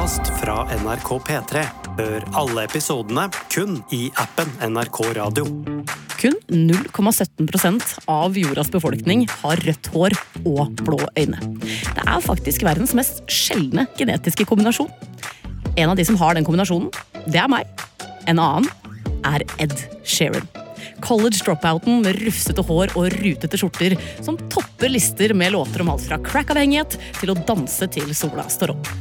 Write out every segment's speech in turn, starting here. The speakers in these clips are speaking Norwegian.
podkast fra NRK P3. Hør alle episodene kun i appen NRK Radio. Kun 0,17% av jordas befolkning har rødt hår og blå øyne. Det er faktisk verdens mest sjeldne genetiske kombinasjon. En av de som har den kombinasjonen, det er meg. En annen er Ed Sheeran. College dropouten med rufsete hår og rutete skjorter som topper lister med låter om alt fra crack-avhengighet til å danse til sola står opp.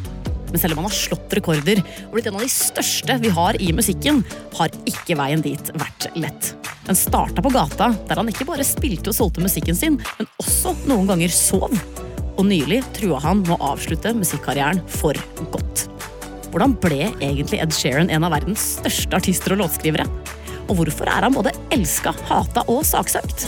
Men selv om han har slått rekorder og blitt en av de største vi har i musikken, har ikke veien dit vært lett. Den starta på gata, der han ikke bare spilte og solgte musikken sin, men også noen ganger sov. Og nylig trua han med å avslutte musikkarrieren for godt. Hvordan ble egentlig Ed Sheeran en av verdens største artister og låtskrivere? Og hvorfor er han både elska, hata og saksøkt?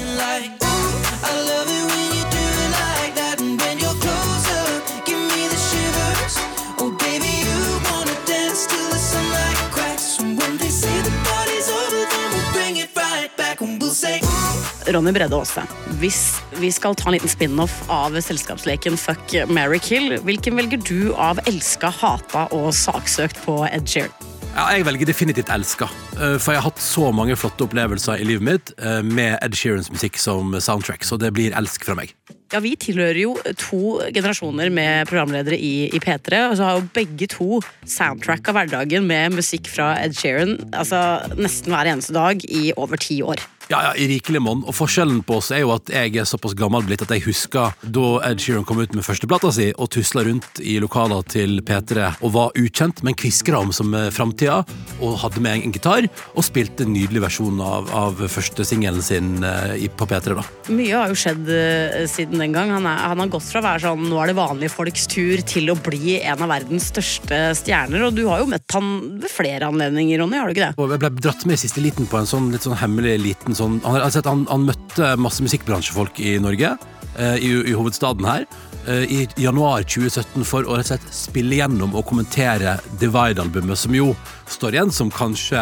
Ronny Brede Aase, hvis vi skal ta en liten spin-off av selskapsleken Fuck, marry, kill, hvilken velger du av elska, hata og saksøkt på Ed Sheeran? Ja, jeg velger definitivt elska. Eh, For jeg har hatt så mange flotte opplevelser i livet mitt eh, med Ed Sheerans musikk som soundtrack, så det blir elsk fra meg. Ja, Vi tilhører jo to generasjoner med programledere i, i P3. Og så har jo begge to soundtrack av hverdagen med musikk fra Ed Sheeran altså, nesten hver eneste dag i over ti år. Ja, ja, i rikelig monn. Og forskjellen på oss er jo at jeg er såpass gammel blitt at jeg husker da Ed Sheeran kom ut med førsteplata si og tusla rundt i lokaler til P3 og var ukjent, men kviskra om som framtida, og hadde med en gitar og spilte en nydelig versjon av, av første singelen sin eh, på P3, da. Mye har jo skjedd eh, siden den gang. Han, er, han har gått fra å være sånn nå er det vanlige folks tur til å bli en av verdens største stjerner. Og du har jo møtt han ved flere anledninger, Ronny, har du ikke det? Og jeg ble dratt med i siste liten på en sånn litt sånn hemmelig liten sånn Han, har sett, han, han møtte masse musikkbransjefolk i Norge, eh, i, i hovedstaden her, eh, i januar 2017 for å rett og slett spille gjennom og kommentere Divide-albumet, som jo står igjen som kanskje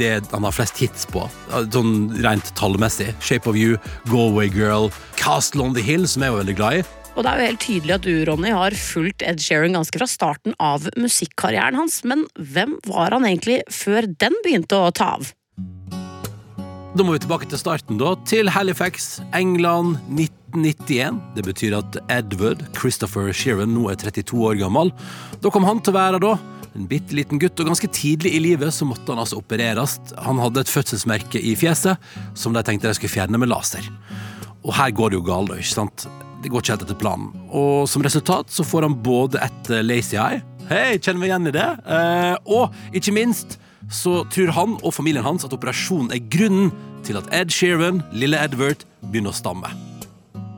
det han har flest hits på, eh, sånn rent tallmessig. Shape of You, Go Away Girl, Castle on the Hill, som jeg var veldig glad i. Og det er jo helt tydelig at du, Ronny, har fulgt Ed Sheeran ganske fra starten av musikkarrieren hans. Men hvem var han egentlig før den begynte å ta av? Da må vi tilbake til starten, da. Til Halifax, England, 1991. Det betyr at Edward Christopher Sheeran nå er 32 år gammel. Da kom han til å være, da. En bitte liten gutt, og ganske tidlig i livet så måtte han altså opereres. Han hadde et fødselsmerke i fjeset som de tenkte de skulle fjerne med laser. Og her går det jo galt, ikke sant? Det går ikke helt etter planen. Og som resultat så får han både et lazy eye Hei, kjenner vi igjen i det? Eh, og ikke minst så tror han og familien hans at operasjonen er grunnen til at Ed Sheeran, lille Edward, begynner å stamme.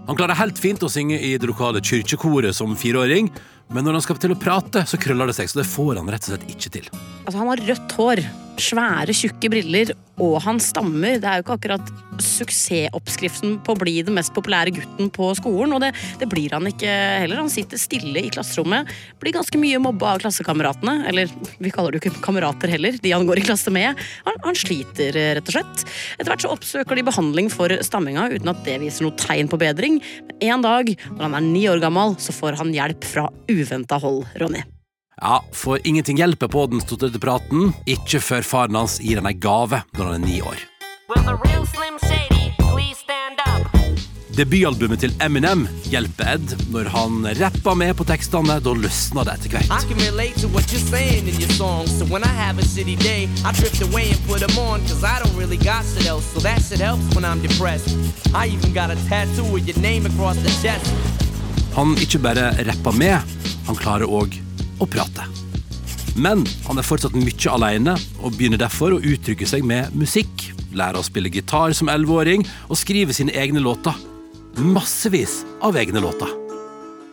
Han klarer helt fint å synge i det lokale kirkekoret som fireåring, men når han skal til å prate, så krøller det seg, så det får han rett og slett ikke til. Altså, han har rødt hår, svære, tjukke briller, og han stammer. Det er jo ikke akkurat suksessoppskriften på å bli den mest populære gutten på skolen, og det, det blir han ikke heller. Han sitter stille i klasserommet, blir ganske mye mobba av klassekameratene, eller vi kaller det jo ikke kamerater heller, de han går i klasse med. Han, han sliter, rett og slett. Etter hvert så oppsøker de behandling for stamminga, uten at det viser noe tegn på bedring. Men en dag, når han er ni år gammel, så får han hjelp fra uventa hold, Ronny. Ja, for ingenting hjelper på den stotrete praten, ikke før faren hans gir han ei gave når han er ni år. Debutalbumet til Eminem hjelper Ed. Når han rapper med på tekstene, da løsner det etter hvert. Han ikke bare rapper med, han klarer òg å prate. Men han er fortsatt mye alene, og begynner derfor å uttrykke seg med musikk. Lære å spille gitar som elleveåring, og skrive sine egne låter. Massevis av egne låter.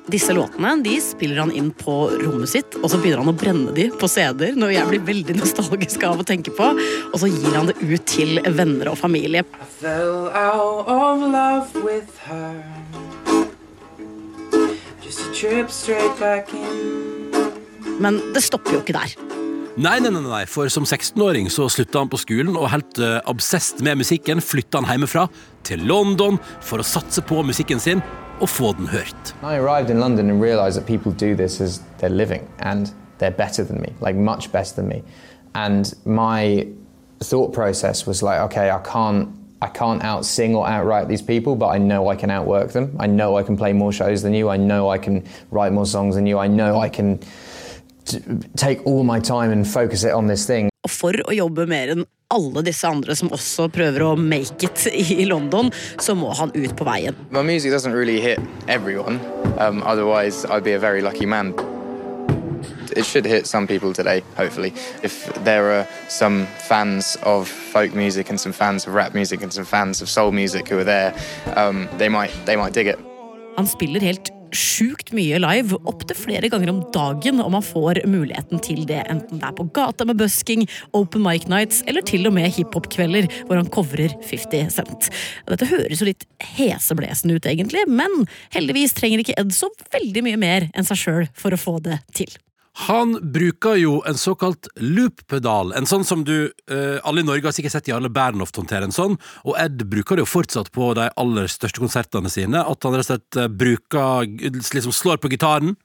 Disse låtene de spiller han inn på rommet sitt, og så begynner han å brenne de på CD-er, noe jeg blir veldig nostalgisk av å tenke på. Og så gir han det ut til venner og familie. I fell out of love with her. Just a trip straight back in. Men det stopper jo ikke der. Nei, nei, nei, nei, for som 16-åring så slutta han på skolen, og helt uh, obsessed med musikken flytta han hjemmefra til London for å satse på musikken sin og få den hørt. I arrived in London and realised that people do this as their living, and they're better than me, like much better than me. And my thought process was like, okay, I can't I can't out sing or outright these people, but I know I can outwork them. I know I can play more shows than you. I know I can write more songs than you. I know I can take all my time and focus it on this thing. For å jobbe mer enn alle disse andre som også prøver å make it i London, så må han ut på veien. My music doesn't really hit everyone, um, otherwise, I'd be a very lucky man. It should hit some people today, hopefully. If there are some fans of folk music and some fans of rap music and some fans of soul music who are there, um, they, might, they might dig it. Han spiller helt sjukt mye live, opptil flere ganger om dagen, om man får muligheten til det, enten det er på gata med busking, open mic nights eller til og med hiphop-kvelder hvor han covrer 50 Cent. Dette høres jo litt heseblesende ut, egentlig, men heldigvis trenger ikke Ed så veldig mye mer enn seg sjøl for å få det til. Han bruker jo en såkalt loop-pedal, en sånn som du eh, Alle i Norge har sikkert sett Jarle Bernhoft håndtere en sånn, og Ed bruker det jo fortsatt på de aller største konsertene sine. At han rett og slett eh, bruker liksom slår på gitaren,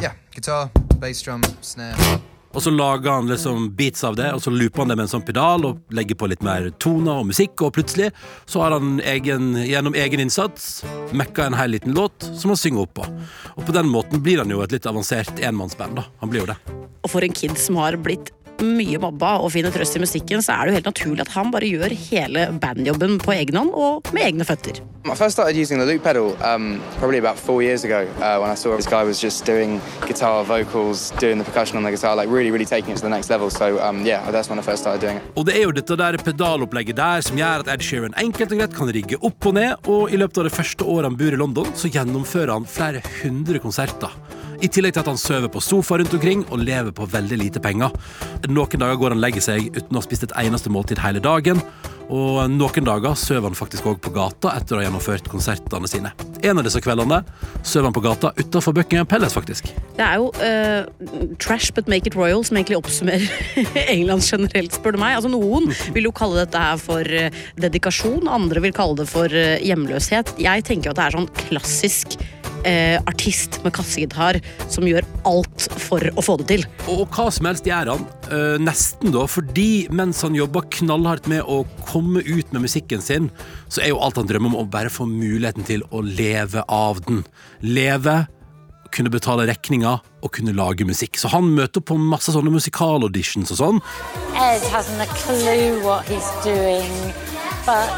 Yeah, guitar, bass snare. Og så lager han liksom beats av det, og så looper han det med en sånn pedal og legger på litt mer toner og musikk, og plutselig så har han egen, gjennom egen innsats mekka en hel liten låt som han synger opp på. Og på den måten blir han jo et litt avansert enmannsband, da. Han blir jo det. Og for en kid som har blitt mye mobba og finner trøst i musikken, så er det jo helt naturlig at han bare gjør hele bandjobben på egen hånd og med egne føtter. I first started using the loop pedal um, probably about four years ago uh, when I saw this guy was just doing guitar, vocals, doing the percussion on the guitar, like really, really taking it to the next level. So um, yeah, that's when I first started doing it. Og det er jo dette der pedalopplegget der som gjør at Ed Sheeran enkelt og greit kan rigge opp og ned, og i løpet av det første året han bor i London, så gjennomfører han flere hundre konserter. I tillegg til at han sover på sofa rundt omkring og lever på veldig lite penger. Noen dager går han og legger seg uten å ha spist et eneste måltid hele dagen. Og noen dager sover han faktisk òg på gata etter å ha gjennomført konsertene sine. En av disse kveldene sover han på gata utafor Buckingham Palace, faktisk. Det er jo uh, trash but make it royal som egentlig oppsummerer England generelt, spør du meg. Altså Noen vil jo kalle dette her for eh, dedikasjon, andre vil kalle det for eh, hjemløshet. Jeg tenker jo at det er sånn klassisk eh, artist med kassegitar som gjør alt for å få det til. Og hva som helst gjør han, eh, nesten da, fordi mens han jobber knallhardt med å komme ut med musikken sin, så er jo alt han drømmer om å bare få muligheten til å leve av den. Leve, kunne betale regninga og kunne lage musikk. Så han møter på masse sånne musikalauditions og sånn. Ed hasn't a clue what he's doing, but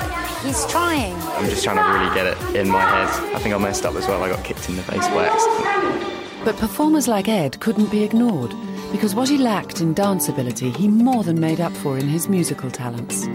he's trying. I'm just trying to really get it in my head. I think I messed up as well. I got kicked in the face by accident. But performers like Ed couldn't be ignored because what he lacked in dance ability, he more than made up for in his musical talents.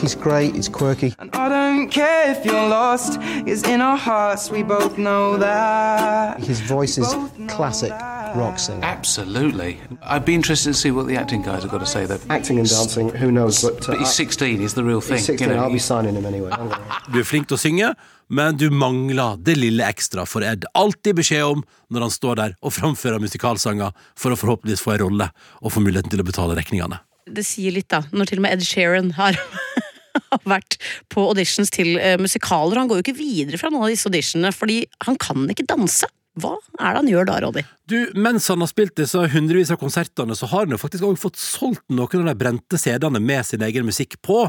He's great, he's quirky. And I don't care if you're lost, it's in our hearts, we both know that. His voice is classic rock singer. Absolutely. I'd be interested to see what the acting guys have got to say, though. Acting and dancing, who knows? But, uh, But he's 16, he's the real thing. he's 16, you know. I'll be signing him anyway. Du er flink til å synge, men du mangler det lille ekstra for Ed. Alltid beskjed om når han står der og framfører musikalsanger for å forhåpentligvis få en rolle og få muligheten til å betale regningene. Det sier litt, da, når til og med Ed Sheeran har har vært på auditions til musikaler, og Han går jo ikke videre fra noen av disse auditionene, fordi han kan ikke danse. Hva er det han gjør da, Roddy? Du, Mens han har spilt disse hundrevis av konsertene, så har han jo faktisk også fått solgt noen av de brente CD-ene med sin egen musikk på.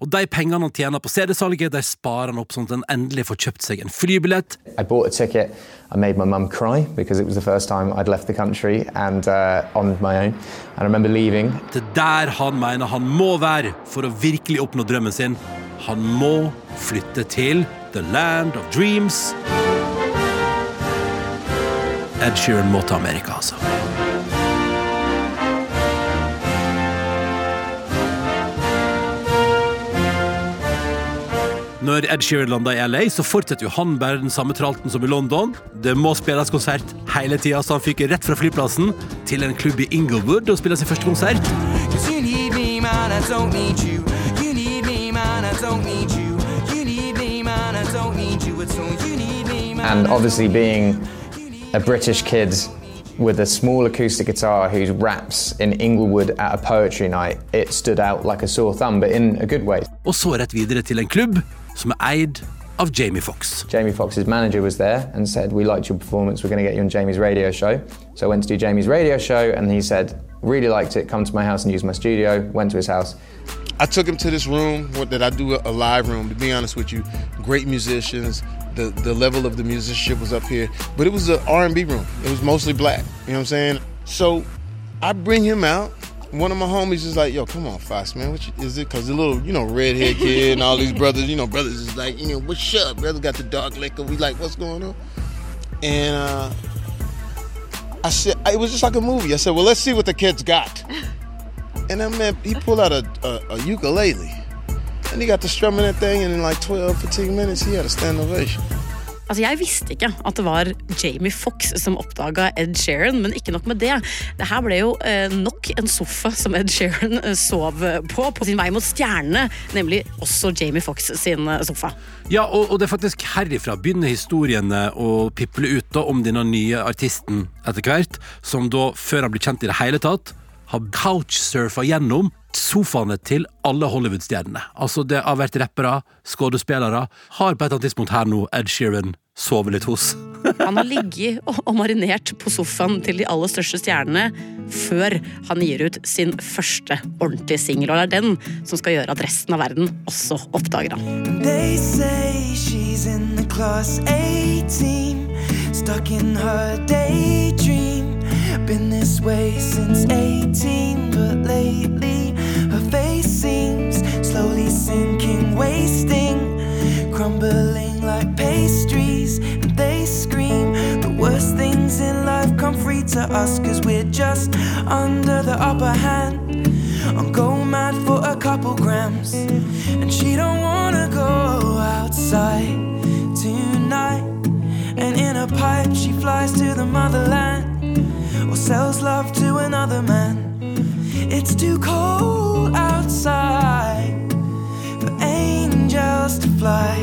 Og de pengene han tjener på CD-salget, de sparer han opp sånn at han endelig får kjøpt seg en flybillett. I bought a ticket. I made my mum cry because it was the first time I'd left the country and uh, on my own. And I remember leaving. Det er der han mener han må være for å virkelig oppnå drømmen sin. Han må flytte til The Land of Dreams. Ed Sheeran må til Amerika, altså. Når Ed Sheeran lander i LA, så fortsetter jo han bare den samme tralten som i London. Det må spilles konsert hele tida, så han fyker rett fra flyplassen til en klubb i Inglewood og spiller sin første konsert. Cause you need me, man, I don't need you. You need me, man, I don't need you. You need me, man, I don't need you at all. You need me, man. And obviously, being a British kid with a small acoustic guitar who raps in Inglewood at a poetry night, it stood out like a sore thumb, but in a good way. Og så rett videre til en klubb som er eid av Jamie Foxx. Jamie Foxx's manager was there and said, "We liked your performance. We're going to get you on Jamie's radio show." So I went to do Jamie's radio show, and he said, "Really liked it. Come to my house and use my studio." Went to his house. I took him to this room that I do a, live room. To be honest with you, great musicians. The the level of the musicianship was up here, but it was an R&B room. It was mostly black. You know what I'm saying? So I bring him out. One of my homies is like, "Yo, come on, Fox, man. What you, is it? Cause the little, you know, red redhead kid and all these brothers, you know, brothers is like, you know, what's up? Brother got the dark liquor. We like, what's going on? And uh, I said, it was just like a movie. I said, well, let's see what the kids got. And that man, he pulled out a, a, a ukulele. And he got to strumming that thing, and in like 12, 15 minutes, he had a stand ovation. Altså, Jeg visste ikke at det var Jamie Fox som oppdaga Ed Sheeran, men ikke nok med det. Det her ble jo eh, nok en sofa som Ed Sheeran eh, sov på på sin vei mot stjernene, nemlig også Jamie Fox sin eh, sofa. Ja, og, og det er faktisk herifra begynner historiene å piple ut da, om denne nye artisten etter hvert, som da, før han blir kjent i det hele tatt, har couchsurfa gjennom sofaene til alle Hollywood-stjernene. Altså, det har vært rappere, skuespillere. Har på et eller annet tidspunkt her nå Ed Sheeran sovet litt hos. Han har ligget og, marinert på sofaen til de aller største stjernene før han gir ut sin første ordentlige singel, og det er den som skal gjøre at resten av verden også oppdager ham. They say she's in the class 18, stuck in her daydream. Been this way since 18, but lately her face seems slowly sinking, wasting, crumbling like pastries. And they scream the worst things in life come free to us, cause we're just under the upper hand. I'm go mad for a couple grams, and she don't wanna go outside tonight. And in a pipe, she flies to the motherland or sells love to another man. It's too cold outside for angels to fly.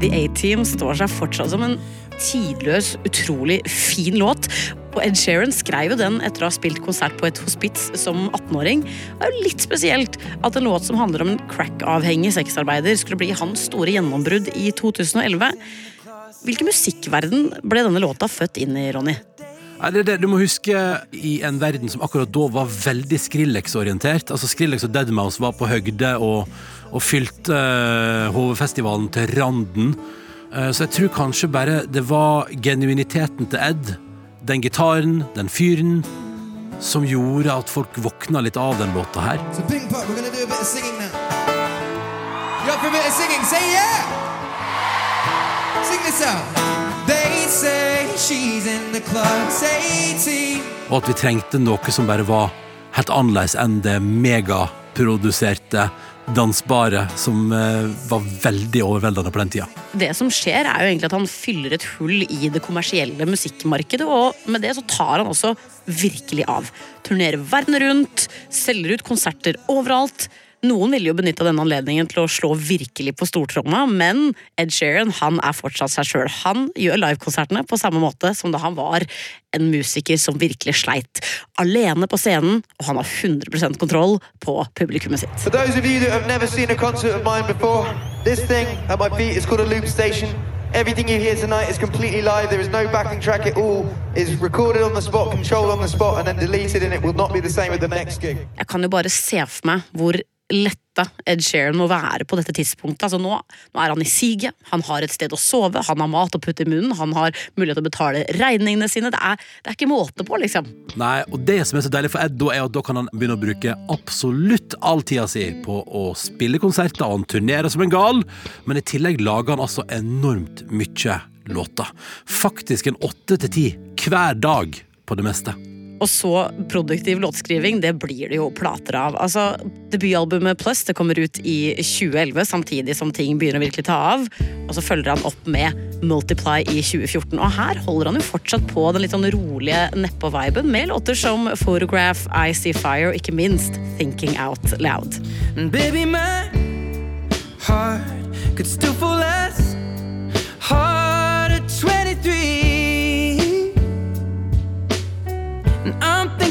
The A-Team står seg fortsatt som en tidløs, utrolig fin låt. Og Ed Sheeran skrev jo den etter å ha spilt konsert på et hospits som 18-åring. Det er jo litt spesielt at en låt som handler om en crack-avhengig sexarbeider, skulle bli hans store gjennombrudd i 2011. Hvilken musikkverden ble denne låta født inn i, Ronny? Nei, det, det, du må huske i en verden som akkurat da var veldig Skrillex-orientert. Altså Skrillex og Deadmouse var på høgde og, og fylte uh, hovedfestivalen til randen. Uh, så jeg tror kanskje bare det var genuiniteten til Ed, den gitaren, den fyren, som gjorde at folk våkna litt av den låta her. So ping pong, we're gonna do a bit of singing now. You up for a bit of singing? Say yeah! They say she's in the club, say 18. Og at vi trengte noe som bare var helt annerledes enn det megaproduserte, dansbare, som eh, var veldig overveldende på den tida. Det som skjer, er jo egentlig at han fyller et hull i det kommersielle musikkmarkedet, og med det så tar han også virkelig av. Turnerer verden rundt, selger ut konserter overalt. Noen ville jo benytta denne anledningen til å slå virkelig på stortromma, men Ed Sheeran han er fortsatt seg sjøl. Han gjør livekonsertene på samme måte som da han var en musiker som virkelig sleit. Alene på scenen, og han har 100% kontroll på publikummet sitt. For those of you that have never seen a concert of mine before, this thing at my feet is called a loop station. Everything you hear tonight is completely live. There is no backing track. at all It's recorded on the spot, controlled on the spot, and then deleted, and it will not be the same at the next gig. Jeg kan jo bare se for meg hvor letta Ed Sheeran må være på dette tidspunktet. Altså nå, nå er han i siget, han har et sted å sove, han har mat å putte i munnen, han har mulighet til å betale regningene sine. Det er, det er ikke måte på, liksom. Nei, og det som er så deilig for Ed, da er at da kan han begynne å bruke absolutt all tida si på å spille konserter, og han turnerer som en gal, men i tillegg lager han altså enormt mye låter. Faktisk en åtte til ti hver dag på det meste. Og så produktiv låtskriving, det blir det jo plater av. Altså, Debutalbumet Plus det kommer ut i 2011, samtidig som ting begynner å virkelig ta av. Og så følger han opp med Multiply i 2014. Og her holder han jo fortsatt på den litt sånn rolige nedpå-viben, med låter som Photograph, I See Fire og ikke minst Thinking Out Loud. Baby, my heart could still fall less hard at 23.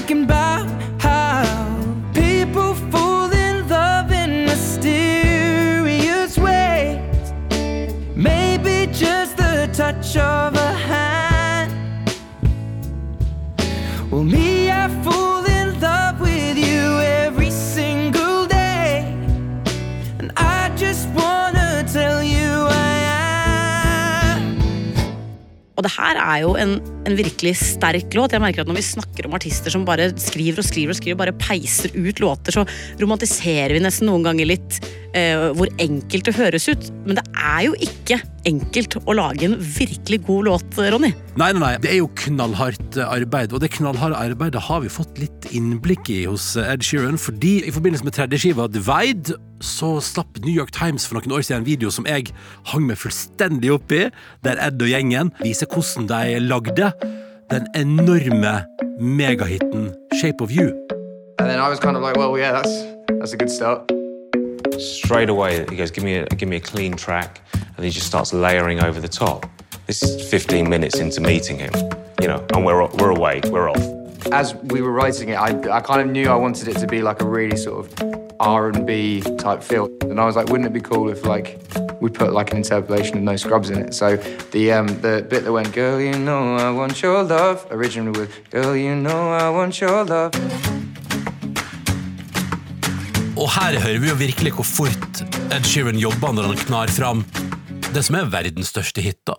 thinking about how people fall in love in mysterious ways. Maybe just the touch of a hand will meet. Og det her er jo en, en virkelig sterk låt. Jeg merker at Når vi snakker om artister som bare skriver og skriver og skriver, bare peiser ut låter, så romantiserer vi nesten noen ganger litt hvor enkelt det høres ut. Men det er jo ikke enkelt å lage en virkelig god låt, Ronny. Nei, nei, nei, det er jo knallhardt eh, arbeid, og det knallharde arbeidet har vi fått litt innblikk i hos eh, Ed Sheeran, fordi i forbindelse med tredje skiva Divide, så slapp New York Times for noen år siden en video som jeg hang meg fullstendig opp i, der Ed og gjengen viser hvordan de lagde den enorme megahiten Shape of You. And then I was kind of like, well, yeah, that's that's a good start. Straight away, he goes, "Give me a give me a clean track," and he just starts layering over the top. This is 15 minutes into meeting him, you know, and we're we're away, we're off. As we were writing it, I, I kind of knew I wanted it to be like a really sort of R&B type feel, and I was like, wouldn't it be cool if like we put like an interpolation of No Scrubs in it? So the um, the bit that went, "Girl, you know I want your love," originally with "Girl, you know I want your love." Og her hører vi jo virkelig hvor fort Ed Sheeran jobber når han knar fram det som er verdens største hit. da.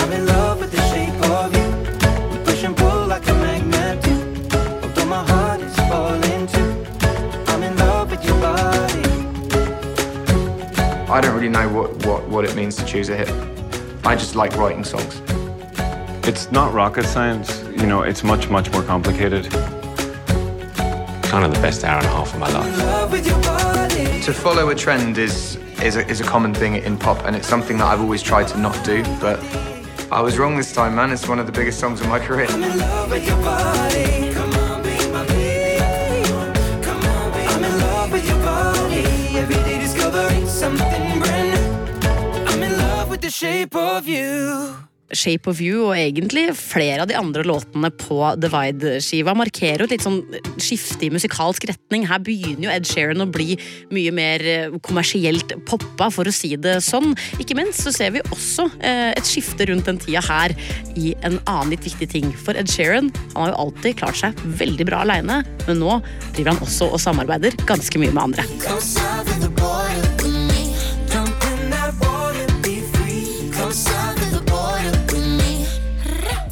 I'm in love with the shape of you. We push and pull like a magnet do. Although my heart is falling too. I'm in love with your body. I don't really know what, what, what it means to choose a hit. I just like writing songs. It's not rocket science. You know, it's much, much more complicated. Kind of the best hour and a half of my life. Love with your body. To follow a trend is is a, is a common thing in pop, and it's something that I've always tried to not do. But I was wrong this time, man. It's one of the biggest songs of my career. I'm in love with your body. Come on, be my baby. Come on, be I'm in love with your body. Every day discovering something brand new. I'm in love with the shape of you. Shape of You og egentlig flere av de andre låtene på Divide-skiva markerer jo et litt sånn skifte i musikalsk retning. Her begynner jo Ed Sheeran å bli mye mer eh, kommersielt poppa, for å si det sånn. Ikke minst så ser vi også eh, et skifte rundt den tida her i en annen litt viktig ting. For Ed Sheeran han har jo alltid klart seg veldig bra aleine, men nå driver han også og samarbeider ganske mye med andre.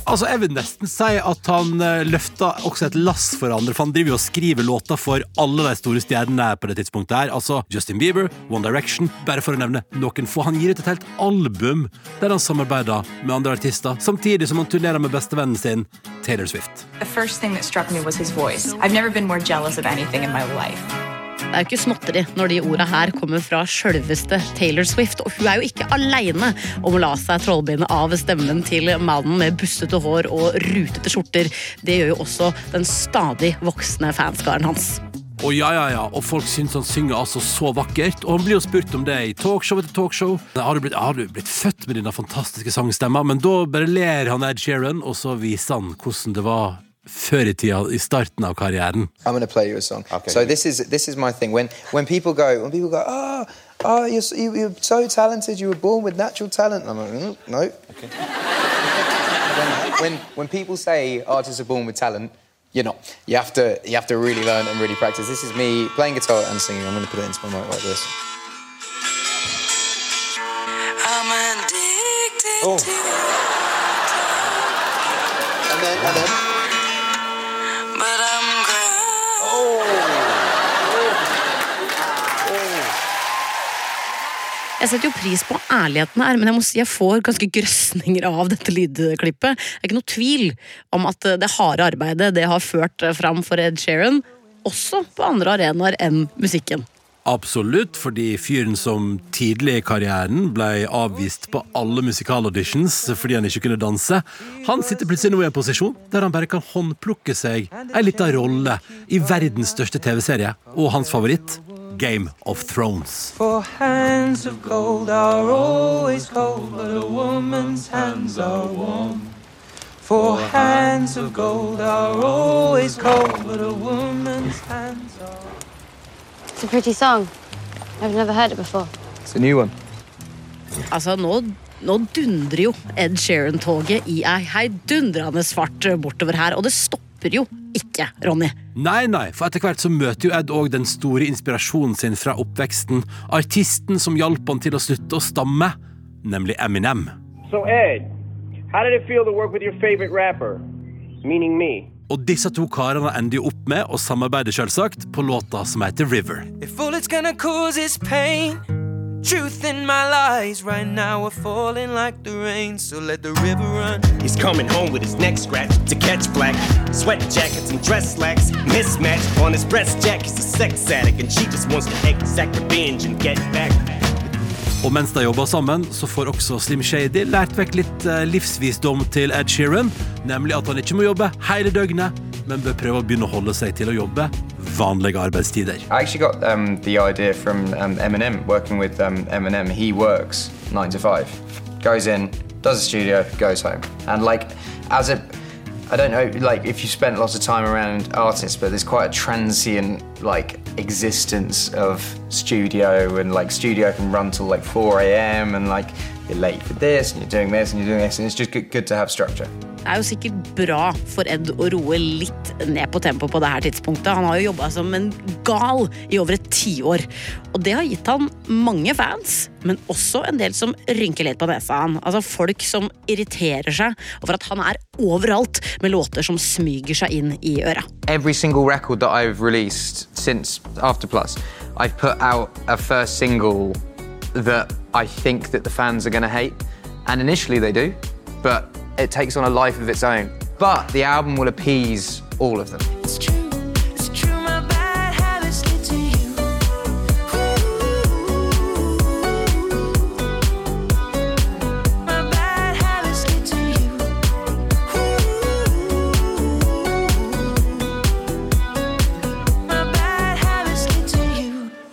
Altså, Jeg vil nesten si at han løfta også et lass for andre, for han driver jo og skriver låter for alle de store stjernene på det tidspunktet her. Altså Justin Bieber, One Direction, bare for å nevne noen få. Han gir ut et helt album der han samarbeider med andre artister, samtidig som han turnerer med bestevennen sin, Taylor Swift. The first thing that struck me was his voice. I've never been more jealous of anything in my life. Det er jo ikke småtteri når de orda her kommer fra sjølveste Taylor Swift. Og hun er jo ikke aleine om å la seg trollbinde av stemmen til mannen med bustete hår og rutete skjorter. Det gjør jo også den stadig voksne fanskaren hans. Og ja, ja, ja, og folk syns han synger altså så vakkert. Og han blir jo spurt om det i talkshow etter talkshow. Har du blitt, har du blitt født med denne fantastiske sangstemma? Men da bare ler han Ed Sheeran, og så viser han hvordan det var før i tida, i starten av karrieren. I'm going to play you a song. Okay. So this is this is my thing. When when people go when people go, oh, oh, you're, s- you, you're so talented. You were born with natural talent. I'm like, mm, no. when, when when people say artists are born with talent, you're not. You have to you have to really learn and really practice. This is me playing guitar and singing. I'm going to put it into my mic like this. I'm addicted Oh. to And then and then. Jeg setter jo pris på ærligheten her, men jeg må si jeg får ganske grøsninger av dette lydklippet. Det er ikke noe tvil om at det harde arbeidet det har ført fram for Ed Sheeran, også på andre arenaer enn musikken. Absolutt, fordi fyren som tidlig i karrieren ble avvist på alle musikalauditions fordi han ikke kunne danse, han sitter plutselig nå i en posisjon der han bare kan håndplukke seg ei lita rolle i verdens største TV-serie, og hans favoritt, Game of Thrones. For hands of gold are always cold, but a woman's hands are warm. For hands of gold are always cold, but a woman's hands are It's a pretty song. I've never heard it before. It's a new one. Altså, nå Nå dundrer jo Ed Sheeran-toget i ei heidundrende svart bortover her, og det stopper jo ikke, Ronny. Nei, nei, for etter hvert så møter jo Ed òg den store inspirasjonen sin fra oppveksten. Artisten som hjalp han til å slutte å stamme, nemlig Eminem. So, Ed, how did it feel to work with your favorite rapper? Meaning me. Og disse to karene ender jo opp med å samarbeide selvsagt på låta som heter River. If all it's gonna cause is pain, truth in my lies right now are falling like the rain, so let the river run. He's coming home with his neck scratched to catch black. Sweat jackets and dress slacks mismatched on his breast jack. He's a sex addict and she just wants to exact revenge and get back. Og mens de jobber sammen, så får også Slim Shady lært vekk litt eh, livsvisdom til Ed Sheeran, nemlig at han ikke må jobbe hele døgnet, men bør prøve å begynne å holde seg til å jobbe I actually got um, the idea from um, Eminem, working with um, Eminem. He works nine to five, goes in, does a studio, goes home. And like, as a, I don't know, like if you spent lots of time around artists, but there's quite a transient like existence of studio, and like studio can run till like 4 a.m. and like you're late for this, and you're doing this, and you're doing this, and it's just good, good to have structure. Er jo sikkert bra for Ed å roe litt ned på tempoet på det her tidspunktet. Han har jo jobba som en gal i over et tiår. Og det har gitt han mange fans, men også en del som rynker litt på nesa han. Altså folk som irriterer seg over at han er overalt med låter som smyger seg inn i øra. Every single record that I've released since After Plus, I've put out a first single that I think that the fans are going to hate, and initially they do, but it takes on a life of its own. But the album will appease all of them. It's true, it's true.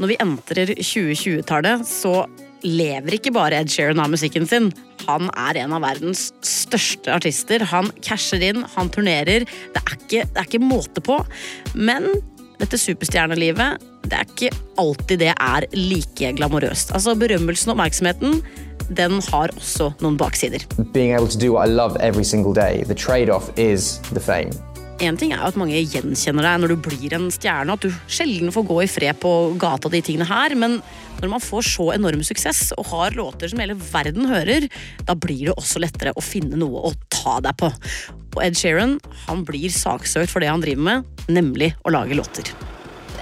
Når vi entrer 2020-tallet, så lever ikke bare Ed Sheeran av musikken sin. Han er en av verdens største artister. Han casher inn, han turnerer. Det er ikke, det er ikke måte på. Men dette superstjernelivet, det er ikke alltid det er like glamorøst. Altså Berømmelsen og oppmerksomheten, den har også noen baksider. Being able to do what I love every single day, the trade off is the fame. En ting er jo at mange gjenkjenner deg når du blir en stjerne, at du sjelden får gå i fred på gata, de tingene her, men når man får så enorm suksess og har låter som hele verden hører, da blir det også lettere å finne noe å ta deg på. Og Ed Sheeran han blir saksøkt for det han driver med, nemlig å lage låter.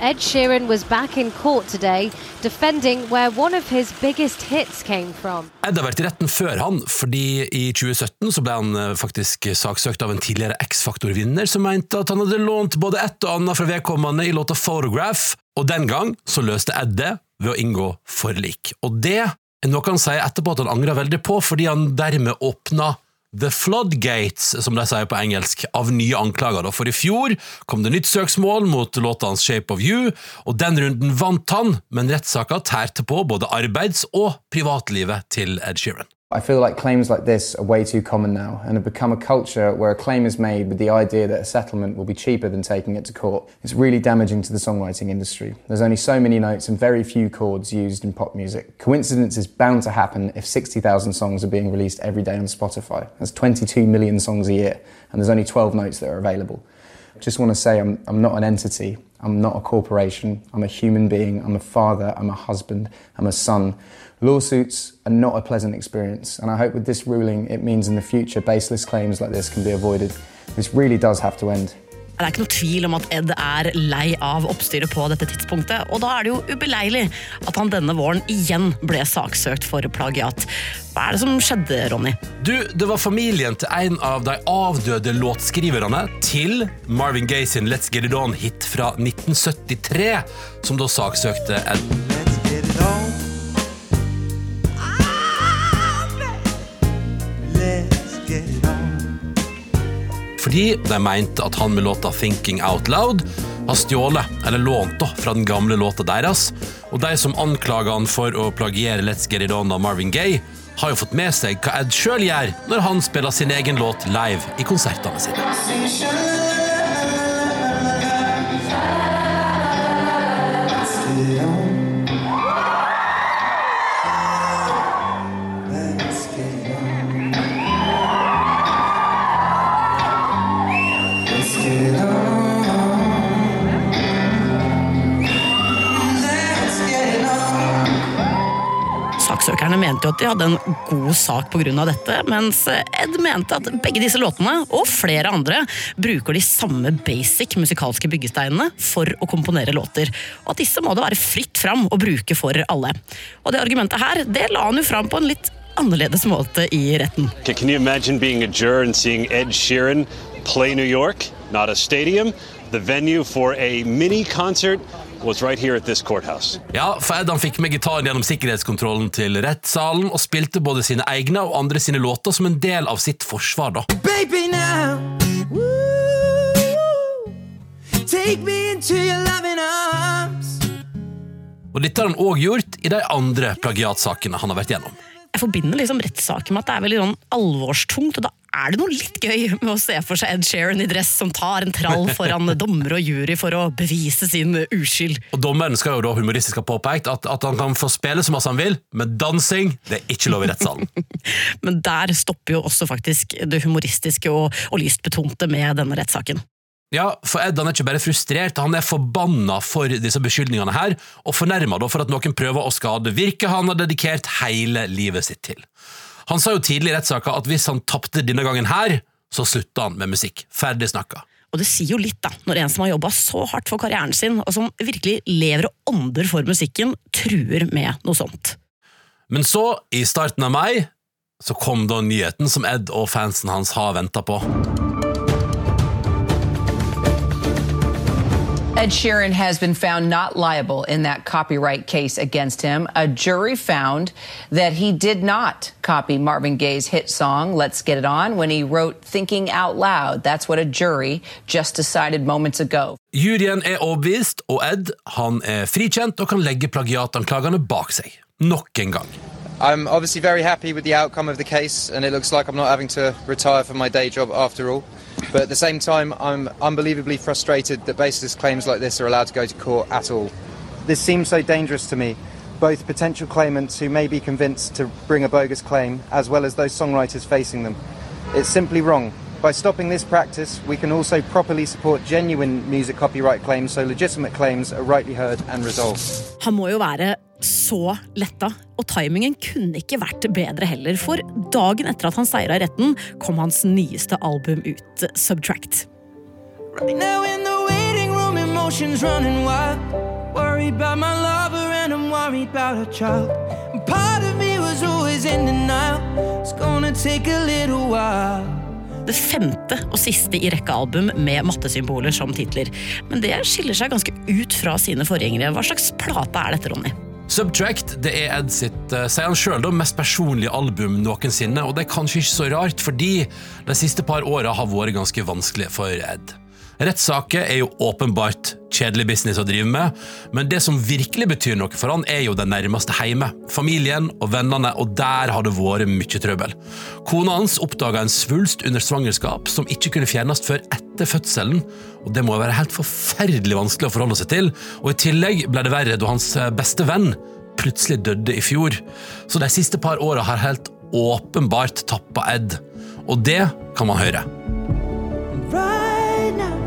Ed Sheeran was back in court today defending where one of his biggest hits came from. Ed har vært i retten før han, fordi i 2017 så ble han eh, faktisk saksøkt av en tidligere X-Faktor-vinner som mente at han hadde lånt både ett og annet fra vedkommende i låta Photograph, og den gang så løste Ed det ved å inngå forlik. Og det er noe han sier etterpå at han angrer veldig på, fordi han dermed åpna The Floodgates, som de sier på engelsk, av nye anklager. For i fjor kom det nytt søksmål mot låta hans Shape of You, og den runden vant han, men rettssaka tærte på både arbeids- og privatlivet til Ed Sheeran. I feel like claims like this are way too common now and have become a culture where a claim is made with the idea that a settlement will be cheaper than taking it to court. It's really damaging to the songwriting industry. There's only so many notes and very few chords used in pop music. Coincidence is bound to happen if 60,000 songs are being released every day on Spotify. That's 22 million songs a year, and there's only 12 notes that are available. Just want to say I'm, I'm not an entity. I'm not a corporation. I'm a human being. I'm a father. I'm a husband. I'm a son. Lawsuits are not a pleasant experience, and I hope with this ruling it means in the future baseless claims like this can be avoided. This really does have to end. Det er ikke noe tvil om at Ed er lei av oppstyret på dette tidspunktet, og da er det jo ubeleilig at han denne våren igjen ble saksøkt for plagiat. Hva er det som skjedde, Ronny? Du, Det var familien til en av de avdøde låtskriverne til Marvin Gaye sin Let's Get It On-hit fra 1973, som da saksøkte Ed. Fordi de mente at han med låta Thinking Out Loud har stjålet, eller lånt, fra den gamle låta deres. Og de som anklager han for å plagiere Let's Get It On av Marvin Gaye, har jo fått med seg hva Ed sjøl gjør når han spiller sin egen låt live i konsertene sine. Mente jo at de hadde en god sak pga. dette, mens Ed mente at begge disse låtene, og flere andre, bruker de samme basic musikalske byggesteinene for å komponere låter. Og at disse må det være fritt fram å bruke for alle. Og det argumentet her, det la han jo fram på en litt annerledes måte i retten. Can you imagine being a seeing Ed Sheeran play New York? Not a stadium. The venue for a mini concert was right here at this courthouse. Ja, for Ed han fikk med gitaren gjennom sikkerhetskontrollen til rettssalen og spilte både sine egne og andre sine låter som en del av sitt forsvar. da. Baby now, woo, take me into your loving arms. Og Dette har han òg gjort i de andre plagiatsakene han har vært gjennom. Jeg forbinder liksom rettssaker med at det er veldig sånn alvorstungt, og da er det noe litt gøy med å se for seg Ed Sheeran i dress som tar en trall foran dommer og jury for å bevise sin uskyld. Og Dommeren skal jo da humoristisk ha påpekt at, at han kan få spille så masse han vil, men dansing det er ikke lov i rettssalen. Men der stopper jo også faktisk det humoristiske og, og lystbetonte med denne rettssaken. Ja, for Ed han er ikke bare frustrert, han er forbanna for disse beskyldningene her, og fornærma for at noen prøver å skade virket han har dedikert hele livet sitt til. Han sa jo tidlig i rettssaka at hvis han tapte denne gangen her, så slutta han med musikk. Ferdig snakka. Og det sier jo litt, da, når en som har jobba så hardt for karrieren sin, og som virkelig lever og ånder for musikken, truer med noe sånt. Men så, i starten av mai, så kom da nyheten som Ed og fansen hans har venta på. Ed Sheeran has been found not liable in that copyright case against him. A jury found that he did not copy Marvin Gaye's hit song, Let's Get It On, when he wrote Thinking Out Loud. That's what a jury just decided moments ago. Juryen er overbevist, og Ed han er frikjent og kan legge plagiatanklagene bak seg. Nok en gang. I'm obviously very happy with the outcome of the case, and it looks like I'm not having to retire from my day job after all. But at the same time, I'm unbelievably frustrated that baseless claims like this are allowed to go to court at all. This seems so dangerous to me, both potential claimants who may be convinced to bring a bogus claim, as well as those songwriters facing them. It's simply wrong. By stopping this practice, we can also properly support genuine music copyright claims so legitimate claims are rightly heard and resolved. Så letta, og timingen kunne ikke vært bedre heller, for dagen etter at han seira i retten, kom hans nyeste album ut, Subtract. Right now in the waiting room, emotions running wild. Worried about my lover and I'm worried about a child. And part of me was always in denial. It's gonna take a little while. Det femte og siste i rekka album med mattesymboler som titler. Men det skiller seg ganske ut fra sine forgjengere. Hva slags plate er dette, Ronny? Subtract det er Ed sitt eh, sier han selv, da, mest personlige album noensinne, og det er kanskje ikke så rart, fordi de siste par åra har vært ganske vanskelige for Ed. Rettssaker er jo åpenbart kjedelig business å drive med, men det som virkelig betyr noe for han, er jo den nærmeste hjemme. Familien og vennene, og der har det vært mye trøbbel. Kona hans oppdaga en svulst under svangerskap som ikke kunne fjernes før etter fødselen, og det må være helt forferdelig vanskelig å forholde seg til, og i tillegg ble det verre da hans beste venn plutselig døde i fjor. Så de siste par åra har helt åpenbart tappa Ed, og det kan man høre. Right now,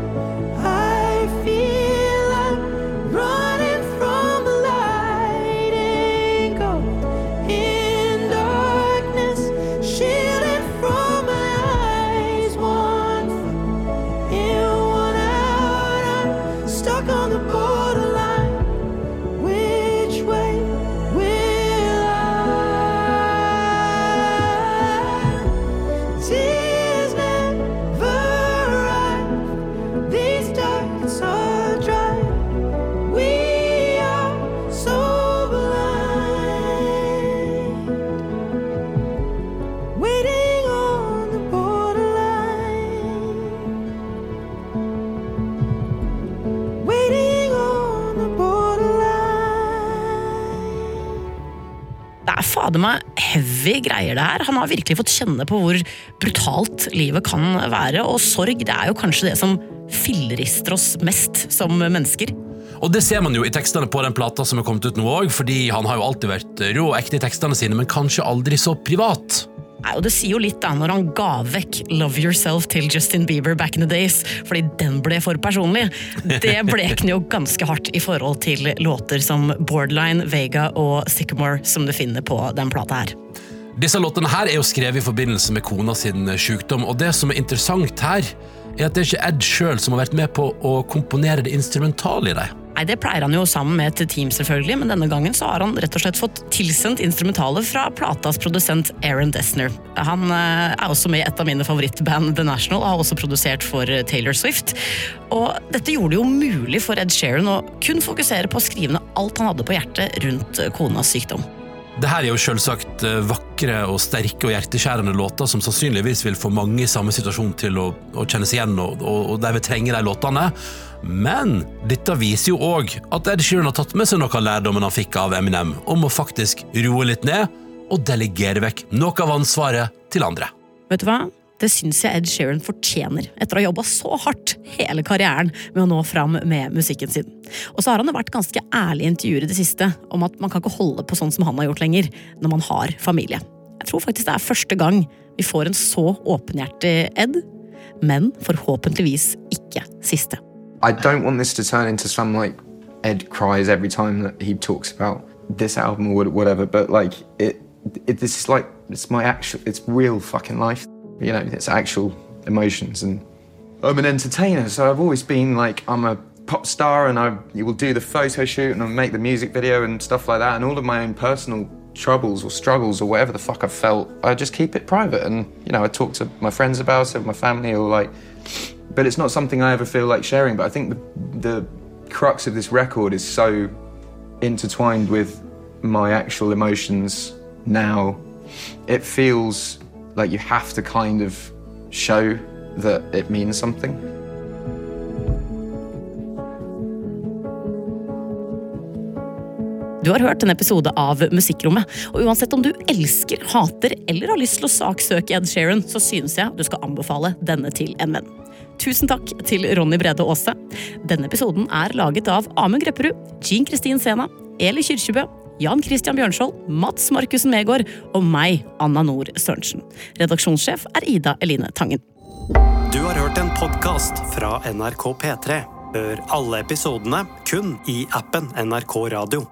fader meg heavy greier, det her. Han har virkelig fått kjenne på hvor brutalt livet kan være, og sorg det er jo kanskje det som fillerister oss mest som mennesker. Og det ser man jo i tekstene på den plata som er kommet ut nå òg, fordi han har jo alltid vært rå og ekte i tekstene sine, men kanskje aldri så privat. Nei, og Det sier jo litt da når han ga vekk Love Yourself til Justin Bieber back in the days, fordi den ble for personlig. Det blek den jo ganske hardt i forhold til låter som Borderline, Vega og Sycamore som du finner på den plata her. Disse låtene her er jo skrevet i forbindelse med kona sin sykdom, og det som er interessant her, er at det er ikke Ed sjøl som har vært med på å komponere det instrumentale i dem. Nei, Det pleier han jo sammen med et team, selvfølgelig, men denne gangen så har han rett og slett fått tilsendt instrumentalet fra platas produsent Aaron Dessner. Han eh, er også med i et av mine favorittband, The National, og har også produsert for eh, Taylor Swift. Og dette gjorde det jo mulig for Ed Sheeran å kun fokusere på å skrive ned alt han hadde på hjertet rundt eh, konas sykdom. Det her er jo selvsagt vakre og sterke og hjerteskjærende låter som sannsynligvis vil få mange i samme situasjon til å, å kjennes igjen, og, og, og de vil trenge de låtene. Men dette viser jo òg at Ed Sheeran har tatt med seg noe av lærdommen han fikk av Eminem, om å faktisk roe litt ned og delegere vekk noe av ansvaret til andre. Vet du hva? Det syns jeg Ed Sheeran fortjener, etter å ha jobba så hardt hele karrieren med å nå fram med musikken sin. Og så har han vært ganske ærlig i intervjuer i det siste om at man kan ikke holde på sånn som han har gjort lenger, når man har familie. Jeg tror faktisk det er første gang vi får en så åpenhjertig Ed, men forhåpentligvis ikke siste. I don't want this to turn into some like Ed cries every time that he talks about this album or whatever. But like it, it this is like it's my actual, it's real fucking life. You know, it's actual emotions, and I'm an entertainer, so I've always been like I'm a pop star, and I will do the photo shoot and I'll make the music video and stuff like that, and all of my own personal troubles or struggles or whatever the fuck I felt, I just keep it private, and you know, I talk to my friends about it, my family, or like but it's not something I ever feel like sharing. But I think the, the crux of this record is so intertwined with my actual emotions now. It feels like you have to kind of show that it means something. Du har hørt en episode av Musikkrommet, og uansett om du elsker, hater eller har lyst til å saksøke Ed Sheeran, så synes jeg du skal anbefale denne til en venn. Tusen takk til Ronny Brede Aase. Denne episoden er laget av Amund Grepperud, Jean Kristin Sena, Eli Kyrkjebø, Jan Christian Bjørnskjold, Mats Markussen Megård og meg, Anna Nord Sørensen. Redaksjonssjef er Ida Eline Tangen. Du har hørt en podkast fra NRK P3. Hør alle episodene kun i appen NRK Radio.